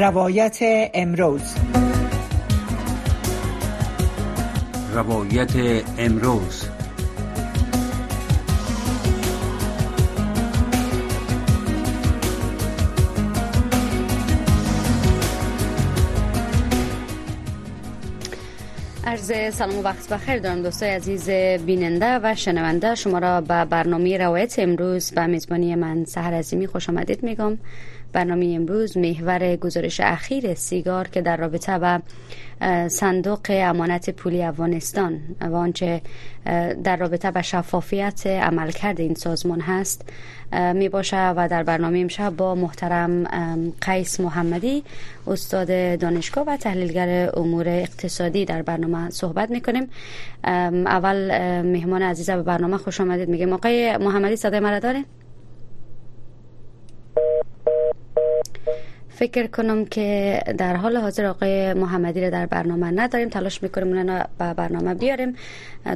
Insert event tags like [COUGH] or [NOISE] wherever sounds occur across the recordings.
روایت امروز. روایت امروز. عرض سلام و وقت بخیر دارم دوستای عزیز بیننده و شنونده. شما را به برنامه روایت امروز به میزبانی من سهر عظیمی خوش آمدید میگم. برنامه امروز محور گزارش اخیر سیگار که در رابطه با صندوق امانت پولی افغانستان و آنچه در رابطه با شفافیت عملکرد این سازمان هست می باشه و در برنامه امشب با محترم قیس محمدی استاد دانشگاه و تحلیلگر امور اقتصادی در برنامه صحبت می کنیم اول مهمان عزیز به برنامه خوش آمدید میگیم آقای محمدی صدای مرا دارین؟ فکر کنم که در حال حاضر آقای محمدی رو در برنامه نداریم. تلاش می‌کنیم اون به برنامه بیاریم.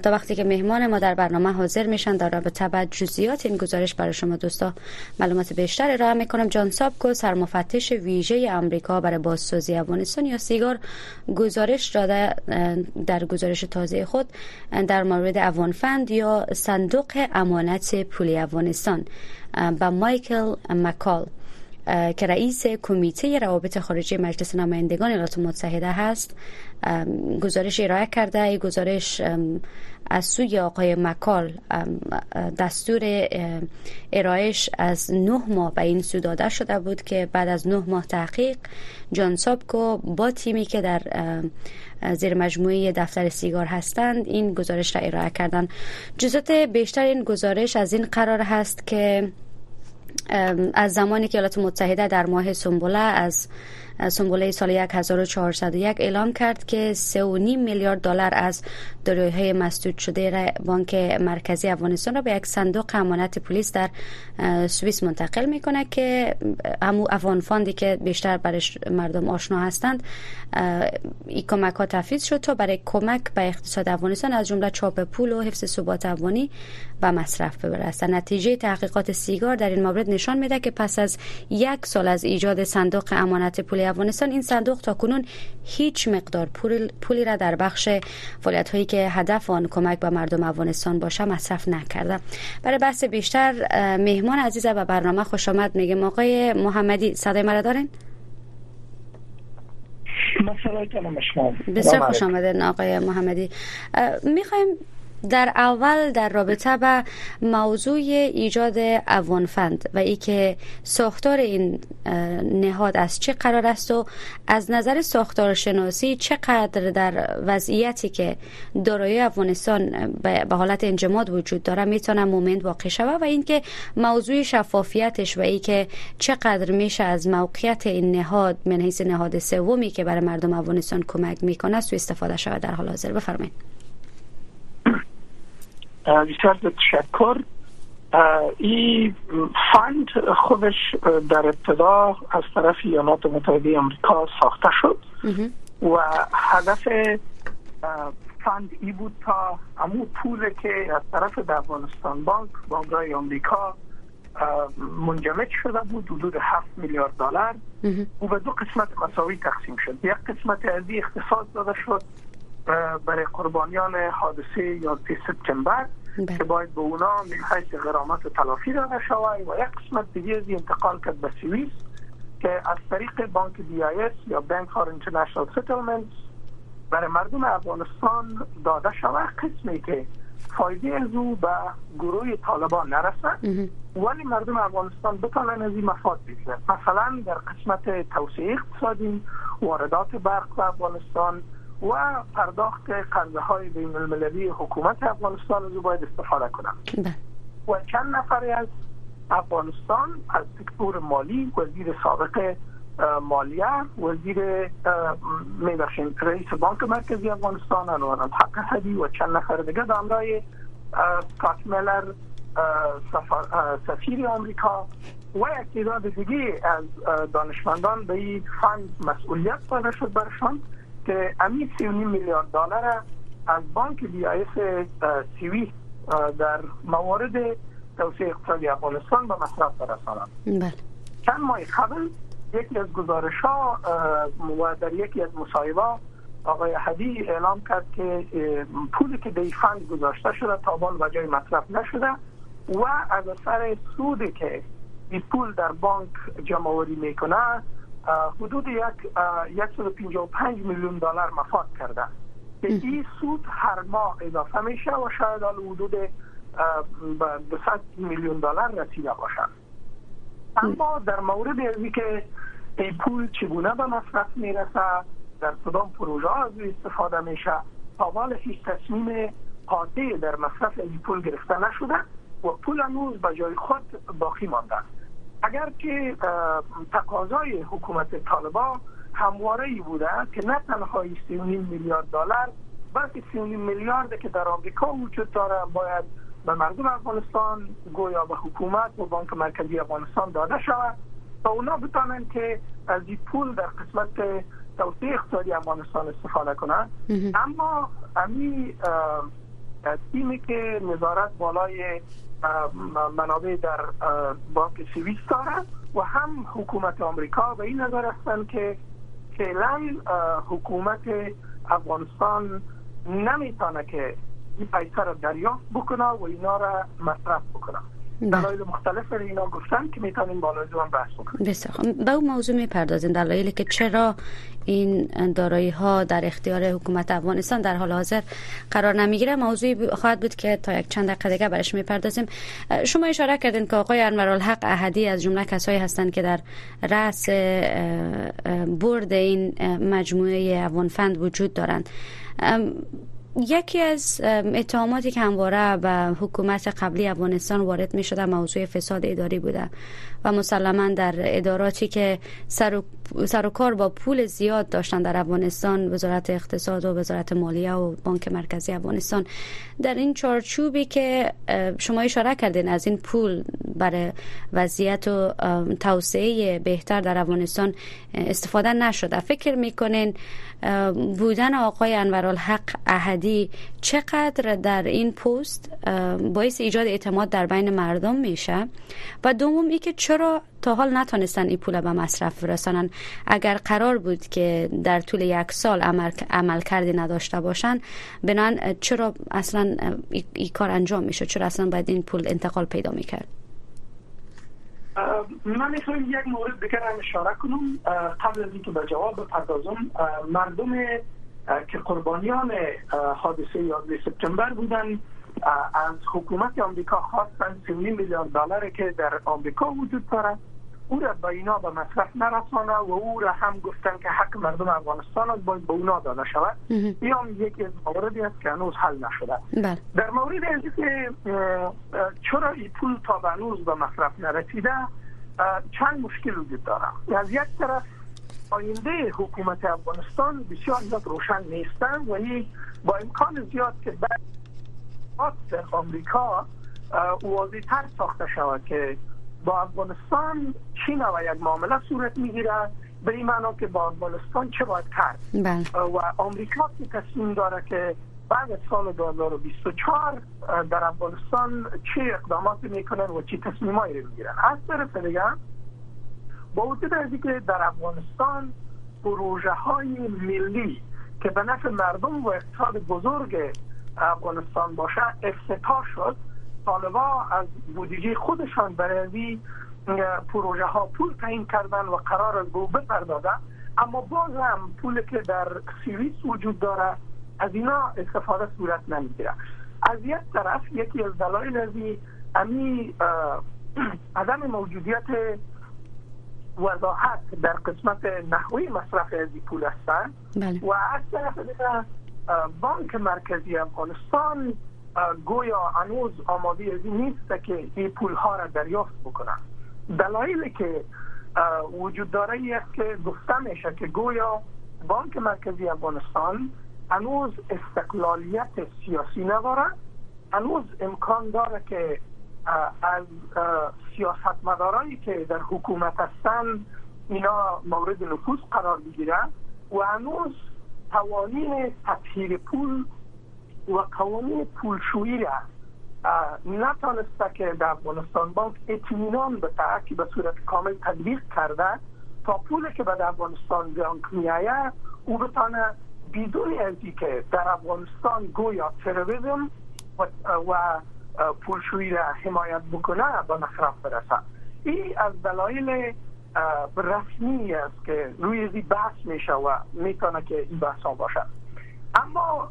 تا وقتی که مهمان ما در برنامه حاضر میشن در رابطه با جزئیات این گزارش برای شما دوستا معلومات بیشتر ارائه می‌کنم. جان سابکو سرمفتش ویژه امریکا برای بازسازی افغانستان یا سیگار گزارش داده در گزارش تازه خود در مورد افغان فند یا صندوق امانت پولی افغانستان. با مایکل مکال. که رئیس کمیته روابط خارجی مجلس نمایندگان ایالات متحده هست. گزارش ارائه کرده ای گزارش از سوی آقای مکال دستور ارائهش از نه ماه به این سو داده شده بود که بعد از نه ماه تحقیق جان سابکو با تیمی که در زیر مجموعه دفتر سیگار هستند این گزارش را ارائه کردن جزات بیشتر این گزارش از این قرار هست که از زمانی که ایالات متحده در ماه سنبوله از سنبوله سال 1401 اعلام کرد که 3.5 میلیارد دلار از دارایی‌های مسدود شده بانک مرکزی افغانستان را به یک صندوق امانت پلیس در سوئیس منتقل می‌کنه که همو افغان فاندی که بیشتر برای مردم آشنا هستند این کمک ها تفیز شد تا برای کمک به اقتصاد افغانستان از جمله چاپ پول و حفظ ثبات افغانی و مصرف برسد. نتیجه تحقیقات سیگار در این مورد نشان میده که پس از یک سال از ایجاد صندوق امانت پول افغانستان این صندوق تا کنون هیچ مقدار پولی را در بخش فعالیت هایی که هدف آن کمک به مردم افغانستان باشه مصرف نکرده برای بحث بیشتر مهمان عزیز و برنامه خوش آمد میگه آقای محمدی صدای مرا دارین؟ بسیار خوش آمدین آقای محمدی. می‌خوایم در اول در رابطه به موضوع ایجاد افغان فند و ای که ساختار این نهاد از چه قرار است و از نظر ساختار شناسی چقدر در وضعیتی که دارایی افغانستان به حالت انجماد وجود داره می‌تونه مومنت واقع شود و اینکه موضوع شفافیتش و ای که چقدر میشه از موقعیت این نهاد من حیث نهاد سومی که برای مردم افغانستان کمک می‌کنه سو استفاده شود در حال حاضر. بفرمایید. بسیار تشکر این فند خودش در ابتدا از طرف ایالات متحده امریکا ساخته شد و هدف فند ای بود تا امو پول که از طرف افغانستان بانک بانکای امریکا منجمد شده بود حدود 7 میلیارد دلار. و به دو قسمت مساوی تقسیم شد. یک قسمت از اختصاص داده شد. برای قربانیان حادثه 11 سپتامبر بله. که باید به اونا من حیث غرامت و تلافی داده شود و یک قسمت دیگه از انتقال کرد به سوئیس که از طریق بانک بی یا Bank for International Settlement برای مردم افغانستان داده شود قسمی که فایده از او به گروه طالبان نرسد. ولی مردم افغانستان بتانن از این مفاد بگیرن مثلا در قسمت توسعه اقتصادی واردات برق به افغانستان و پرداخت قرضه های بین المللی حکومت افغانستان رو باید استفاده کنم بله. و چند نفری از افغانستان از سکتور مالی وزیر سابق مالیه وزیر میبخشین رئیس بانک مرکزی افغانستان انوار حق حدی و چند نفر دیگه همراه سکات سفیر آمریکا و تعداد دیگه از دانشمندان به این فند مسئولیت داده شد برشان که امی 39 میلیارد دلار از بانک بی سیوی در موارد توسعه اقتصادی افغانستان به مصرف برسانند بله. چند ماه قبل یکی از گزارش ها و در یکی از مصاحبه آقای حدی اعلام کرد که پولی که به فند گذاشته شده تا بال جای مصرف نشده و از اثر سودی که این پول در بانک جمع می‌کنه حدود یک 155 میلیون دلار مفاد کرده. که این سود هر ماه اضافه میشه و شاید حدود 200 میلیون دلار رسیده باشد اما در مورد ازی که این پول چگونه به مصرف می‌رسه در کدام پروژه از استفاده میشه حال هیچ تصمیم قاطع در مصرف این پول گرفته نشده و پول هنوز به جای خود باقی مانده اگر که تقاضای حکومت طالبا همواره ای بوده که نه تنها 39 میلیارد دلار بلکه 39 میلیارد که در آمریکا وجود داره باید به مردم افغانستان گویا به حکومت و بانک مرکزی افغانستان داده شود تا اونا بتانند که از این پول در قسمت توسعه اقتصادی افغانستان استفاده کنند. اما امی تیمی که نظارت بالای منابع در بانک سویس دارد و هم حکومت آمریکا به این نظر هستند که فعلا حکومت افغانستان نمی‌تونه که این پیسه را دریافت بکنه و اینا را مصرف بکنه. دلایل مختلف اینا گفتن که می‌تونیم بالای هم بحث بکنیم. بسیار به اون موضوع می‌پردازین دلایلی که چرا این دارایی ها در اختیار حکومت افغانستان در حال حاضر قرار نمی‌گیره؟ موضوعی خواهد بود که تا یک چند دقیقه دیگه برش می‌پردازیم. شما اشاره کردین که آقای انورالحق احدی از جمله کسایی هستند که در رأس برد این مجموعه افغان فند وجود دارند. یکی از اتهاماتی که همواره به حکومت قبلی افغانستان وارد می شده موضوع فساد اداری بوده و مسلما در اداراتی که سر و, سر و کار با پول زیاد داشتن در افغانستان وزارت اقتصاد و وزارت مالیه و بانک مرکزی افغانستان در این چارچوبی که شما اشاره کردین از این پول برای وضعیت و توسعه بهتر در افغانستان استفاده نشده. فکر می‌کنین بودن آقای انورالحق احدی چقدر در این پست باعث ایجاد اعتماد در بین مردم میشه؟ و دوم ای که چرا تا حال نتونستن این پول به مصرف برسانن؟ اگر قرار بود که در طول یک سال عمل, عمل کردی نداشته باشن بنان چرا اصلا این کار انجام میشه؟ چرا اصلا باید این پول انتقال پیدا می‌کرد؟ من می‌خوایم یک مورد دیگر هم اشاره کنم. قبل از اینکه به جواب بپردازم مردم که قربانیان حادثه 11 سپتامبر بودن از حکومت آمریکا خواستن 30 میلیارد دلار که در آمریکا وجود داره او را به اینا به مصرف نرسانه و او را هم گفتن که حق مردم افغانستان از باید به اونا داده شود. این هم یکی از موردی است که هنوز حل نشده. بله. در مورد اینکه که چرا این پول تا به هنوز به مصرف نرسیده چند مشکل وجود داره. از یک طرف آینده حکومت افغانستان بسیار زیاد روشن نیستن و با امکان زیاد که بعد در آمریکا واضح تر ساخته شود که با افغانستان چی و یک معامله صورت می‌گیره. به این معنا که با افغانستان چه باید کرد؟ بله. و آمریکا که تصمیم داره که بعد از سال 2024 در افغانستان چه اقدامات می‌کنن و چه تصمیمایی رو می‌گیرن. از طرف دیگه با وجود از که در افغانستان پروژه های ملی که به نفع مردم و اقتصاد بزرگ افغانستان باشه افتتاح شد. طالبا از بودجه خودشان برای پروژه ها پول تعیین کردن و قرار از به بپردازن. اما باز هم پول که در سوئیس وجود داره از اینا استفاده صورت نمی‌گیره. از یک طرف یکی از دلایل از امی [CLEARS THROAT] عدم موجودیت وضاحت در قسمت نحوی مصرف از پول هستند بله. و از طرف دیگه بانک مرکزی افغانستان گویا هنوز آماده از نیست که این پول ها را دریافت بکنن. دلایلی که وجود داره است که گفته میشه که گویا بانک مرکزی افغانستان هنوز استقلالیت سیاسی نداره هنوز امکان داره که از سیاستمدارایی که در حکومت هستن اینا مورد نفوذ قرار بگیرن و هنوز قوانین تطهیر پول و قوانین پولشویی را نتانسته که در افغانستان بانک اطمینان به که به صورت کامل تطبیق کرده تا پولی که به افغانستان بانک میایه او بتانه بدون از که در افغانستان گویا تروریسم و, و پولشویی را حمایت بکنه به مصرف برسه این از دلایل رسمی است که روی زی بحث میشه و می‌تونه که این بحث باشه اما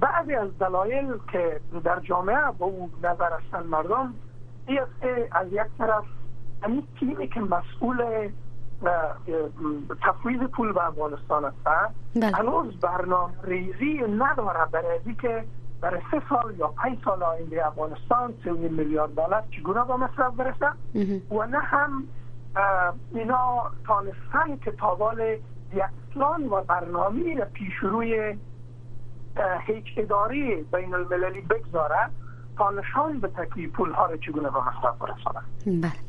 بعضی از دلایل که در جامعه با او نظر هستن مردم است که از یک طرف همین تیمی که مسئول تفویض پول به افغانستان است بله. هنوز برنامه ریزی نداره برای که برای سه سال یا پنج سال آینده افغانستان سه میلیارد دلار چگونه به مصرف برسه و نه هم اینا تانستن که تاوال یک پلان و برنامه را پیش روی هیچ اداری بین المللی بگذاره تا نشان به تکلیف پول ها را چگونه به مصرف برسانه بله.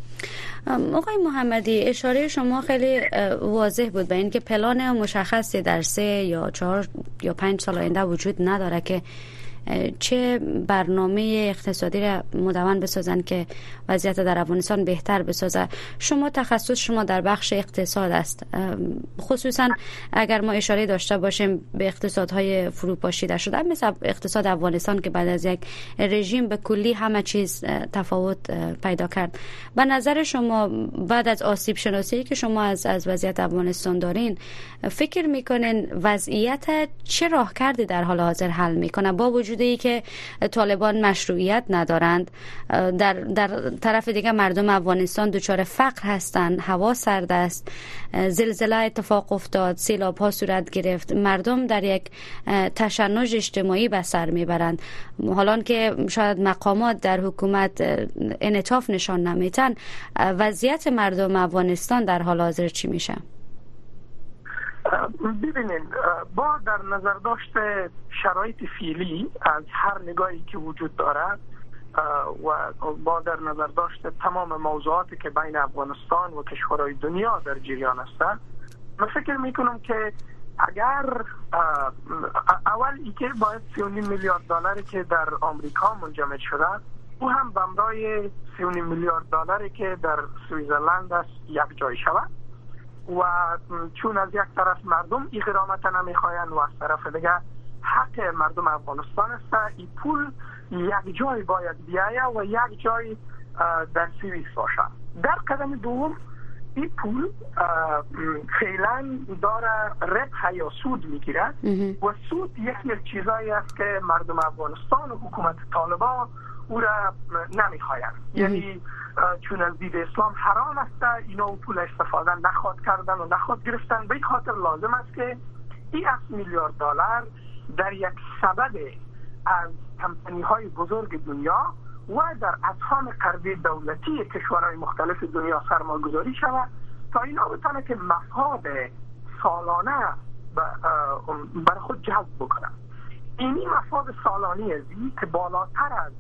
آقای محمدی اشاره شما خیلی واضح بود به اینکه پلان مشخصی در سه یا چهار یا پنج سال آینده وجود نداره که چه برنامه اقتصادی را مدون بسازن که وضعیت در افغانستان بهتر بسازه شما تخصص شما در بخش اقتصاد است. خصوصا اگر ما اشاره داشته باشیم به اقتصادهای فروپاشیده شده مثل اقتصاد افغانستان که بعد از یک رژیم به کلی همه چیز تفاوت پیدا کرد. به نظر شما بعد از آسیب شناسی که شما از از وضعیت افغانستان دارین فکر می‌کنین وضعیت چه راه کردی در حال حاضر حل می‌کنه؟ با وجود ای که طالبان مشروعیت ندارند. در, در طرف دیگه مردم افغانستان دچار فقر هستند هوا سرد است زلزله اتفاق افتاد سیلاب ها صورت گرفت. مردم در یک تشنج اجتماعی به سر می‌برند. حالا که شاید مقامات در حکومت انعطاف نشان نمیتن وضعیت مردم افغانستان در حال حاضر چی میشه؟ ببینید با در نظر داشته شرایط فیلی از هر نگاهی که وجود دارد و با در نظر داشته تمام موضوعاتی که بین افغانستان و کشورهای دنیا در جریان است من فکر می‌کنم که اگر اول ای که باید 39 میلیارد دلاری که در آمریکا منجمد شده او هم بمرای 39 میلیارد دلاری که در سویزرلند است یک جای شود. و چون از یک طرف مردم این غرامت نمی‌خواین و از طرف دیگه حق مردم افغانستان است. این پول یک جای باید بیایه و یک جای در سویس باشه. در قدم دوم این پول فعلا داره ربح یا سود می‌گیره و سود یکی از چیزایی است که مردم افغانستان و حکومت طالبا او را نمی‌خواین یعنی چون از دید اسلام حرام است اینا پول استفاده نخواد کردن و نخواد گرفتن به خاطر لازم است که این از میلیارد دلار در یک سبد از کمپنی های بزرگ دنیا و در اسهام قرضی دولتی کشورهای مختلف دنیا سرمایه گذاری شود تا اینا بتانه که مفاد سالانه بر خود جذب بکنن اینی مفاد سالانی ازی که بالاتر از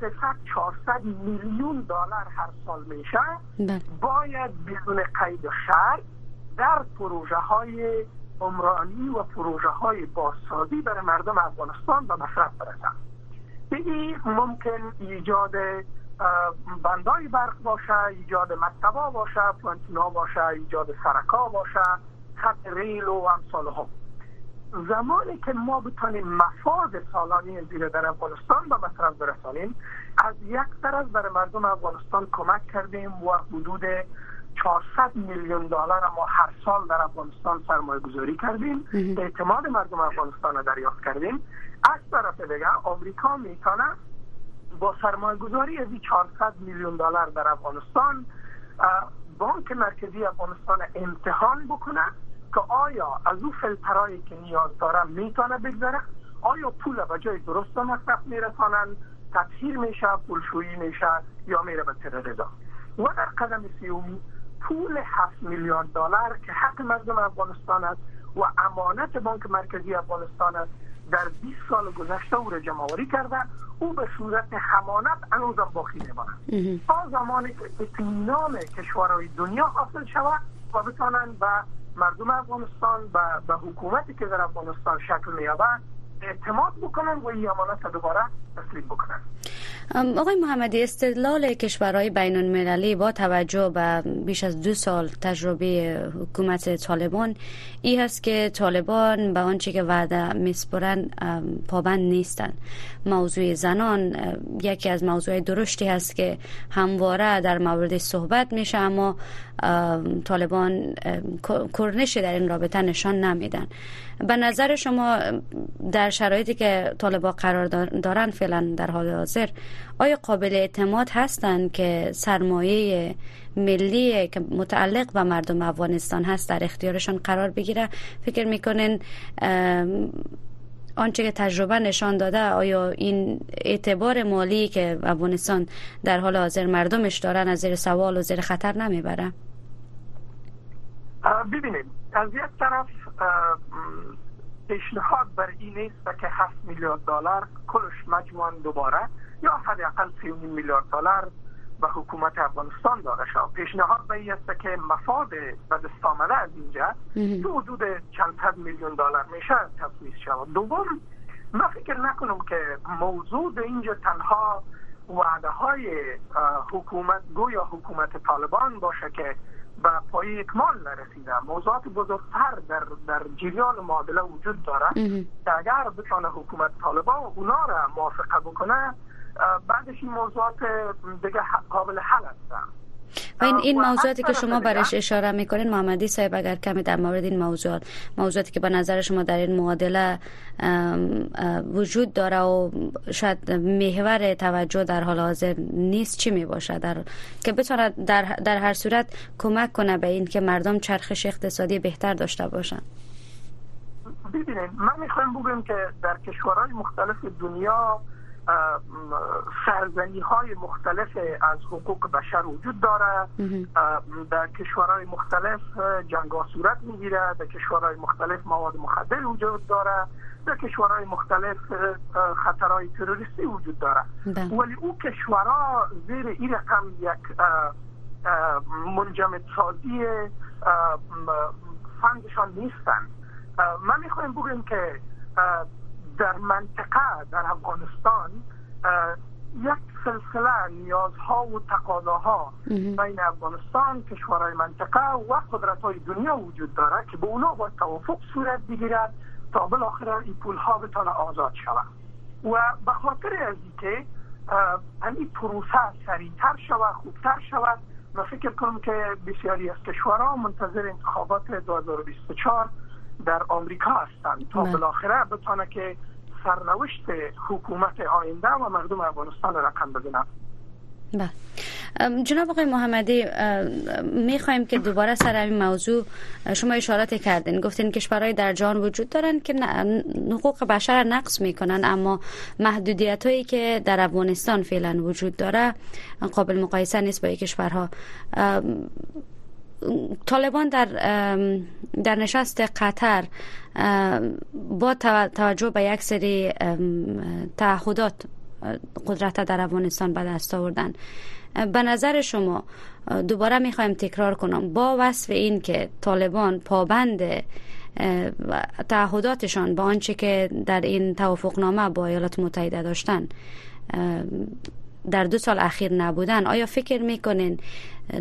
300 400 میلیون دلار هر سال میشه. بله. باید بدون قید و شرط در پروژه های عمرانی و پروژه های بازسازی برای مردم افغانستان به مصرف برسن این ممکن ایجاد بندای برق باشه ایجاد مکتبا باشه پلانتینا باشه ایجاد سرکا باشه خط ریل و امثال هم زمانی که ما بتانیم مفاد سالانی زیر در افغانستان به مصرف برسانیم از یک طرف برای مردم افغانستان کمک کردیم و حدود 400 میلیون دلار ما هر سال در افغانستان سرمایه گذاری کردیم. اعتماد مردم افغانستان را دریافت کردیم. از طرف دیگه آمریکا می‌تونه با سرمایه گذاری از 400 میلیون دلار در افغانستان بانک مرکزی افغانستان امتحان بکنه. که آیا از او فلترهایی که نیاز داره می‌تونه بگذاره آیا پول به جای درست مصرف میرسانند تطهیر میشه؟ پولشویی میشه؟ یا میره به تروریسم و در قدم سیومی پول 7 میلیارد دلار که حق مردم افغانستان است و امانت بانک مرکزی افغانستان است در 20 سال گذشته او را جمع کرده. او به صورت همانت هنوزم باقی میماند تا زمانی که اطمینان کشورهای دنیا حاصل شود و بتانند و مردم افغانستان به حکومتی که در افغانستان شکل مییابد اعتماد بکنن و این امانت دوباره تسلیم بکنن. آقای محمدی استدلال کشورهای بین المللی با توجه به بیش از دو سال تجربه حکومت طالبان ای هست که طالبان به آنچه که وعده میسپرن پابند نیستن موضوع زنان یکی از موضوع درشتی هست که همواره در مورد صحبت میشه اما طالبان کرنش در این رابطه نشان نمیدن. به نظر شما در شرایطی که طالبان قرار دارن فعلا در حال حاضر آیا قابل اعتماد هستند که سرمایه ملی که متعلق به مردم افغانستان هست در اختیارشان قرار بگیره؟ فکر می‌کنین آنچه که تجربه نشان داده آیا این اعتبار مالی که افغانستان در حال حاضر مردمش دارن از زیر سوال و زیر خطر نمی‌بره؟ ببینید از یک طرف پیشنهاد بر این نیست که 7 میلیارد دلار کلش مجموعا دوباره یا حداقل 3 میلیارد دلار به حکومت افغانستان داده شد پیشنهاد به این است که مفاد به دست آمده از اینجا تو حدود چند صد میلیون دلار میشه تفویض شود. دوم من فکر نکنم که موضوع اینجا تنها وعده های حکومت گویا حکومت طالبان باشه که به پای اکمال نرسیده موضوعات بزرگتر در در جریان معادله وجود داره. که اگر بتانه حکومت طالبان اونا را موافقه بکنه بعدش این موضوعات دیگه قابل حل هستن. و این, این موضوعاتی که شما برش اشاره می‌کنین محمدی صاحب اگر کمی در مورد این موضوعات موضوعاتی که به نظر شما در این معادله وجود داره و شاید محور توجه در حال حاضر نیست چی می باشه در که بتونه در, در هر صورت کمک کنه به این که مردم چرخش اقتصادی بهتر داشته باشن. ببینید من می‌خوایم بگم که در کشورهای مختلف دنیا سرزنی های مختلف از حقوق بشر وجود داره. در کشورهای مختلف جنگ ها صورت می‌گیره. در کشورهای مختلف مواد مخدر وجود داره. در کشورهای مختلف خطرهای تروریستی وجود داره. بله. ولی او کشورها زیر این رقم یک منجمد سازی فندشان نیستن. من می‌خوایم بگم که در منطقه در افغانستان یک سلسله نیازها و تقاضاها بین افغانستان کشورهای منطقه و قدرت های دنیا وجود داره که به اونا با توافق صورت بگیرد تا بالاخره این پول ها بتانه آزاد شود و به خاطر از اینکه این پروسه سریعتر شود خوبتر شود و فکر کنم که بسیاری از کشورها منتظر انتخابات 2024 در آمریکا هستند تا. بالاخره بتانه که سرنوشت حکومت آینده و مردم افغانستان رقم بزنم. بله. جناب آقای محمدی می‌خوایم که دوباره سر این موضوع شما اشارات کردین. گفتین کشورهای در جهان وجود دارن که حقوق بشر نقص می‌کنن اما محدودیت هایی که در افغانستان فعلا وجود داره قابل مقایسه نیست با کشورها. طالبان در در نشست قطر با توجه به یک سری تعهدات قدرت در افغانستان به دست آوردن. به نظر شما دوباره می‌خوایم تکرار کنم با وصف این که طالبان پابند تعهداتشان با آنچه که در این توافقنامه با ایالات متحده داشتن در دو سال اخیر نبودن. آیا فکر می‌کنین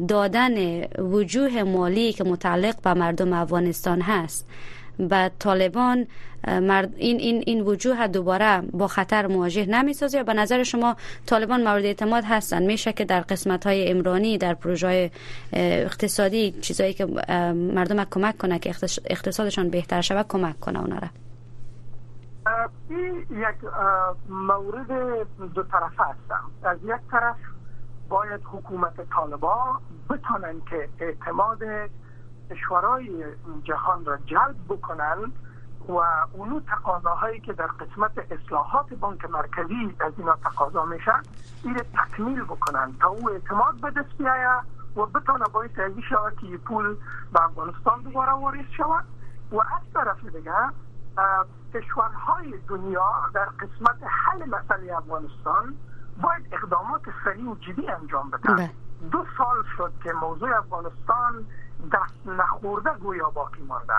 دادن وجوه مالی که متعلق به مردم افغانستان هست و طالبان این این این وجوه دوباره با خطر مواجه نمی‌سازه یا به نظر شما طالبان مورد اعتماد هستند میشه که در قسمت های امرانی در پروژه اقتصادی چیزایی که مردم کمک کنه که اقتصادشان بهتر شود کمک کنه اونا را؟ این یک مورد دو طرف هستم. از یک طرف باید حکومت طالبا بتانن که اعتماد کشورهای جهان را جلب بکنن و اونو تقاضاهایی که در قسمت اصلاحات بانک مرکزی از اینا تقاضا میشن این تکمیل بکنن تا او اعتماد به دست و بتانه از شود که پول به افغانستان دوباره واریز شود. و از طرف دیگه کشورهای دنیا در قسمت حل مسئله افغانستان باید اقدامات سریع و جدی انجام بدن. بله. دو سال شد که موضوع افغانستان دست نخورده گویا باقی مانده.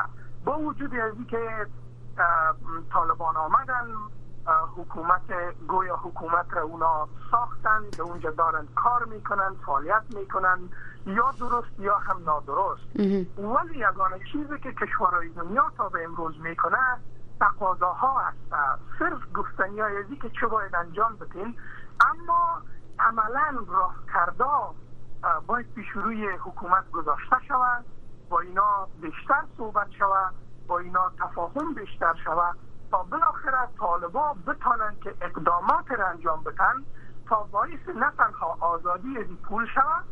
با وجود از که طالبان آمدن حکومت گویا حکومت را اونا ساختن به اونجا دارن کار می‌کنن فعالیت می‌کنن. یا درست یا هم نادرست. ولی یگانه چیزی که کشورهای دنیا تا به امروز می‌کنه تقاضاها هست صرف گفتنی ازی که چه باید انجام بتین اما عملا راه کرده باید پیش روی حکومت گذاشته شود با اینا بیشتر صحبت شود با اینا تفاهم بیشتر شود تا بالاخره طالبا بتانن که اقدامات را انجام بتن تا باعث نه تنها آزادی پول شود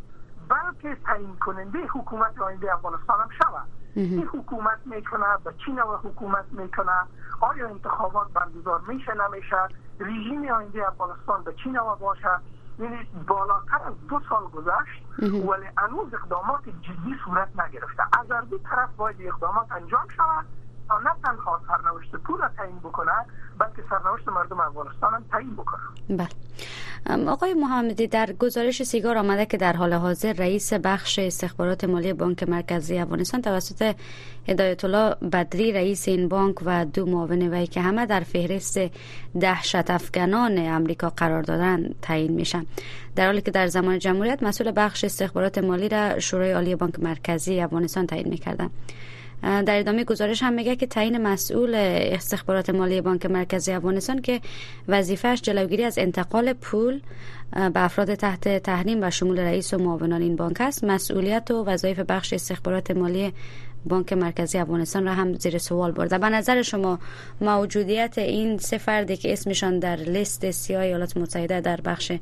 بلکه تعیین کننده حکومت آینده افغانستان هم شود. این حکومت می‌کنه به چی نوع حکومت می‌کنه آیا انتخابات برگزار میشه؟ نمیشه. رژیم آینده افغانستان به چی نوع باشه. یعنی بالاتر از دو سال گذشت ولی انوز اقدامات جدی صورت نگرفته. از هر طرف باید اقدامات انجام شود تا نه تنها سرنوشت پول را تعیین بکنه بلکه سرنوشت مردم افغانستان هم تعیین بکنه بله. آقای محمدی در گزارش سیگار آمده که در حال حاضر رئیس بخش استخبارات مالی بانک مرکزی افغانستان توسط هدایت الله بدری رئیس این بانک و دو معاون وی که همه در فهرست دهشت افغانان امریکا قرار دادن تعیین میشن. در حالی که در زمان جمهوریت مسئول بخش استخبارات مالی را شورای عالی بانک مرکزی افغانستان تعیین می‌کردن. در ادامه گزارش هم میگه که تعیین مسئول استخبارات مالی بانک مرکزی افغانستان که وظیفهش جلوگیری از انتقال پول به افراد تحت تحریم و شمول رئیس و معاونان این بانک است. مسئولیت و وظایف بخش استخبارات مالی بانک مرکزی افغانستان را هم زیر سوال برده. به نظر شما موجودیت این سه فردی که اسمشان در لیست سیاه ایالات متحده در بخش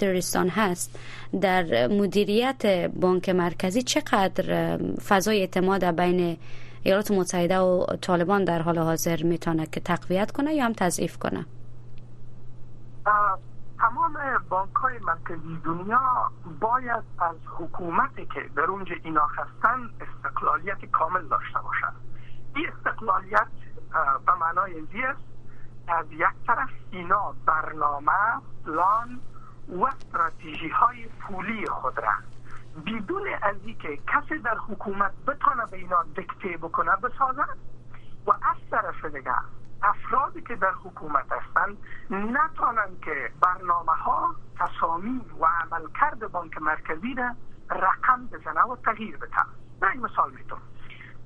تروریستان هست در مدیریت بانک مرکزی چقدر فضای اعتماد بین ایالات متحده و طالبان در حال حاضر می‌تونه که تقویت کنه یا هم تضعیف کنه؟ تمام بانک های مرکزی دنیا باید از حکومتی که در اونجا اینا هستن استقلالیت کامل داشته باشند این استقلالیت به معنای است از یک طرف اینا برنامه پلان و استراتژی های پولی خود را. بدون از که کسی در حکومت بتانه به اینا دکته بکنه بسازد. و از طرف دیگه افرادی که در حکومت هستند نتانند که برنامه ها تصامیم و عملکرد بانک مرکزی را رقم بزنه و تغییر بده این مثال میتون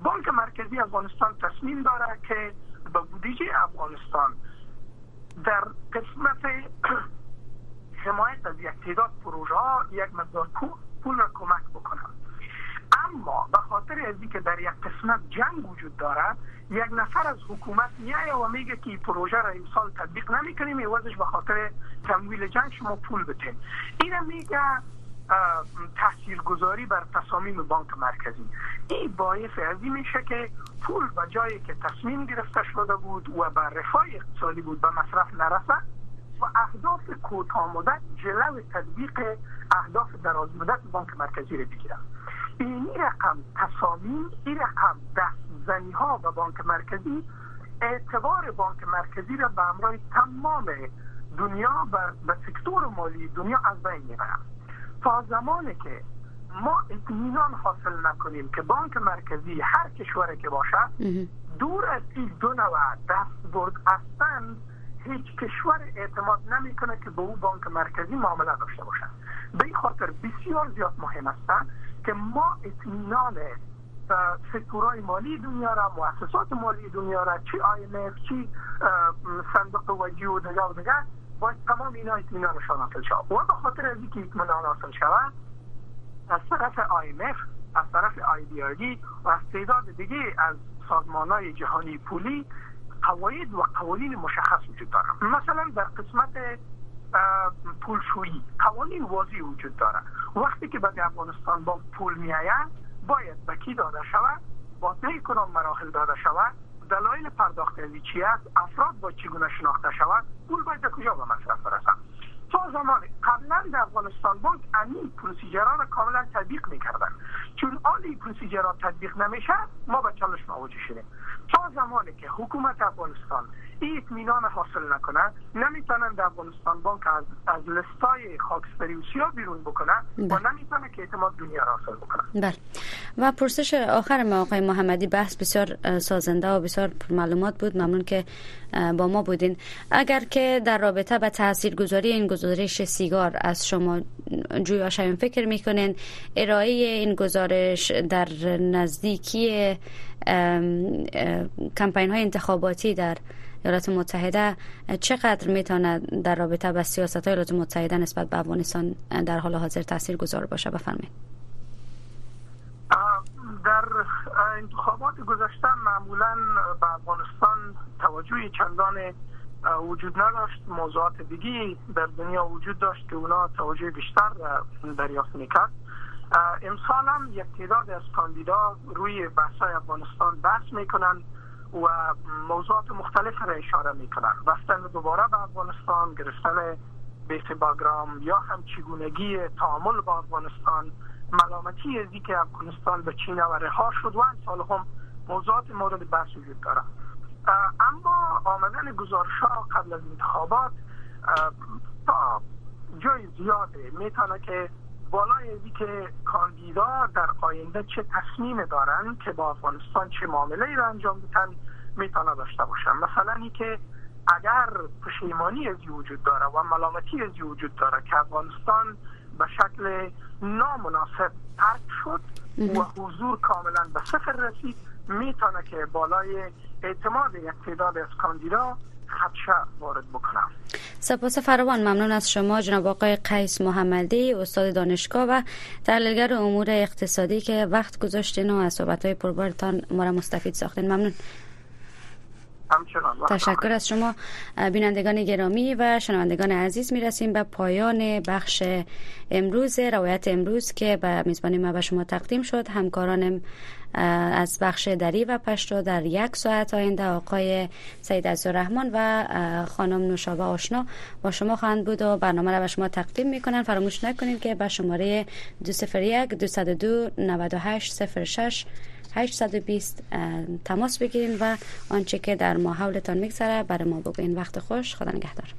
بانک مرکزی افغانستان تصمیم داره که به بودجه افغانستان در قسمت حمایت از یک تعداد پروژه ها یک مقدار پول را کمک بکنم اما به خاطر از که در یک قسمت جنگ وجود دارد یک نفر از حکومت میایه و میگه که پروژه را امسال تطبیق نمی‌کنیم ایوازش به خاطر تمویل جنگ شما پول بتین. این میگه گذاری بر تصامیم بانک مرکزی. این باعث از میشه که پول به جایی که تصمیم گرفته شده بود و بر رفاه اقتصادی بود به مصرف نرسد و اهداف کوتاه مدت جلو تطبیق اهداف دراز مدت بانک مرکزی رو بگیرن این رقم تصامیم این رقم دست زنی ها و بانک مرکزی اعتبار بانک مرکزی را به امرای تمام دنیا و به سکتور مالی دنیا از بین می‌برم. تا زمانی که ما اطمینان حاصل نکنیم که بانک مرکزی هر کشوری که باشد دور از این دو نوع دست برد هستند هیچ کشور اعتماد نمی‌کنه که به او بانک مرکزی معامله داشته باشد. به این خاطر بسیار زیاد مهم است که ما اطمینان سکتورهای مالی دنیا را مؤسسات مالی دنیا را چی آی چی صندوق وجی و دیگر و دیگر باید تمام اینا اطمینانشان حاصل شود. و به خاطر از اینکه اطمینان حاصل شود از طرف IMF از طرف دی و از تعداد دیگه از سازمان های جهانی پولی قواعد و قوانین مشخص وجود داره. مثلا در قسمت پولشویی قوانین واضح وجود داره. وقتی که به افغانستان با پول می باید به کی داده شود؟ با کنم مراحل داده شود. دلایل پرداخت از چی است؟ افراد با چگونه شناخته شود؟ پول باید کجا به مصرف برسد؟ تا زمان قبلا در افغانستان بانک این پروسیجران کاملا تطبیق می‌کردن چون آلی پروسیجرات تطبیق نمیشه ما به چالش مواجه شدیم. تا زمانی که حکومت افغانستان این اطمینان حاصل نکنه نمی‌تونن در افغانستان بانک از, از لستای خاکستری و سیاه بیرون بکنه و بله. نمی‌تونه که اعتماد دنیا را حاصل بکنه. بله. و پرسش آخر ما آقای محمدی بحث بسیار سازنده و بسیار معلومات بود. ممنون که با ما بودین. اگر که در رابطه به گذاری این گزارش سیگار از شما جویا شویم فکر می‌کنین ارائه این گزارش در نزدیکی کمپین های انتخاباتی در ایالات متحده چقدر می‌تونه در رابطه با سیاست های ایالات متحده نسبت به افغانستان در حال حاضر تاثیر گذار باشه؟ بفرمایید. در انتخابات گذشته معمولا به افغانستان توجه چندان وجود نداشت. موضوعات دیگی در دنیا وجود داشت که اونا توجه بیشتر دریافت می‌کرد. امسال هم یک تعداد از کاندیدا روی بحث افغانستان بحث می‌کنن و موضوعات مختلف را اشاره می‌کنن. رفتن دوباره به افغانستان گرفتن بیت باگرام یا هم چگونگی تعامل با افغانستان. ملامتی ازی که افغانستان به چین و رها شد و سال هم موضوعات مورد بحث وجود داره. اما آمدن گزارش ها قبل از انتخابات تا جای زیاده می‌تونه که بالای که کاندیدا در آینده چه تصمیم دارن که با افغانستان چه معامله ای را انجام بدن می‌تونه داشته باشن. مثلا ای که اگر پشیمانی از وجود داره و ملامتی از وجود داره که افغانستان به شکل نامناسب ترک شد و حضور کاملا به صفر رسید می‌تونه که بالای اعتماد یک تعداد از کاندیدا خدشه وارد بکنم. سپاس فراوان ممنون از شما جناب آقای قیس محمدی استاد دانشگاه و تحلیلگر امور اقتصادی که وقت گذاشتین و از صحبت های پربارتان ما را مستفید ساختین. ممنون. تشکر از شما. بینندگان گرامی و شنوندگان عزیز می‌رسیم به پایان بخش امروز روایت امروز که به میزبانی ما به شما تقدیم شد. همکارانم از بخش دری و پشتو در یک ساعت آینده آقای سید عزیزالرحمن و خانم نوشابه آشنا با شما خواهند بود و برنامه را به شما تقدیم می‌کنن. فراموش نکنید که به شماره 201 202 98 06 820 تماس بگیرین و آنچه که در ما حولتان میگذره برای ما بگوین وقت خوش. خدا نگهدار.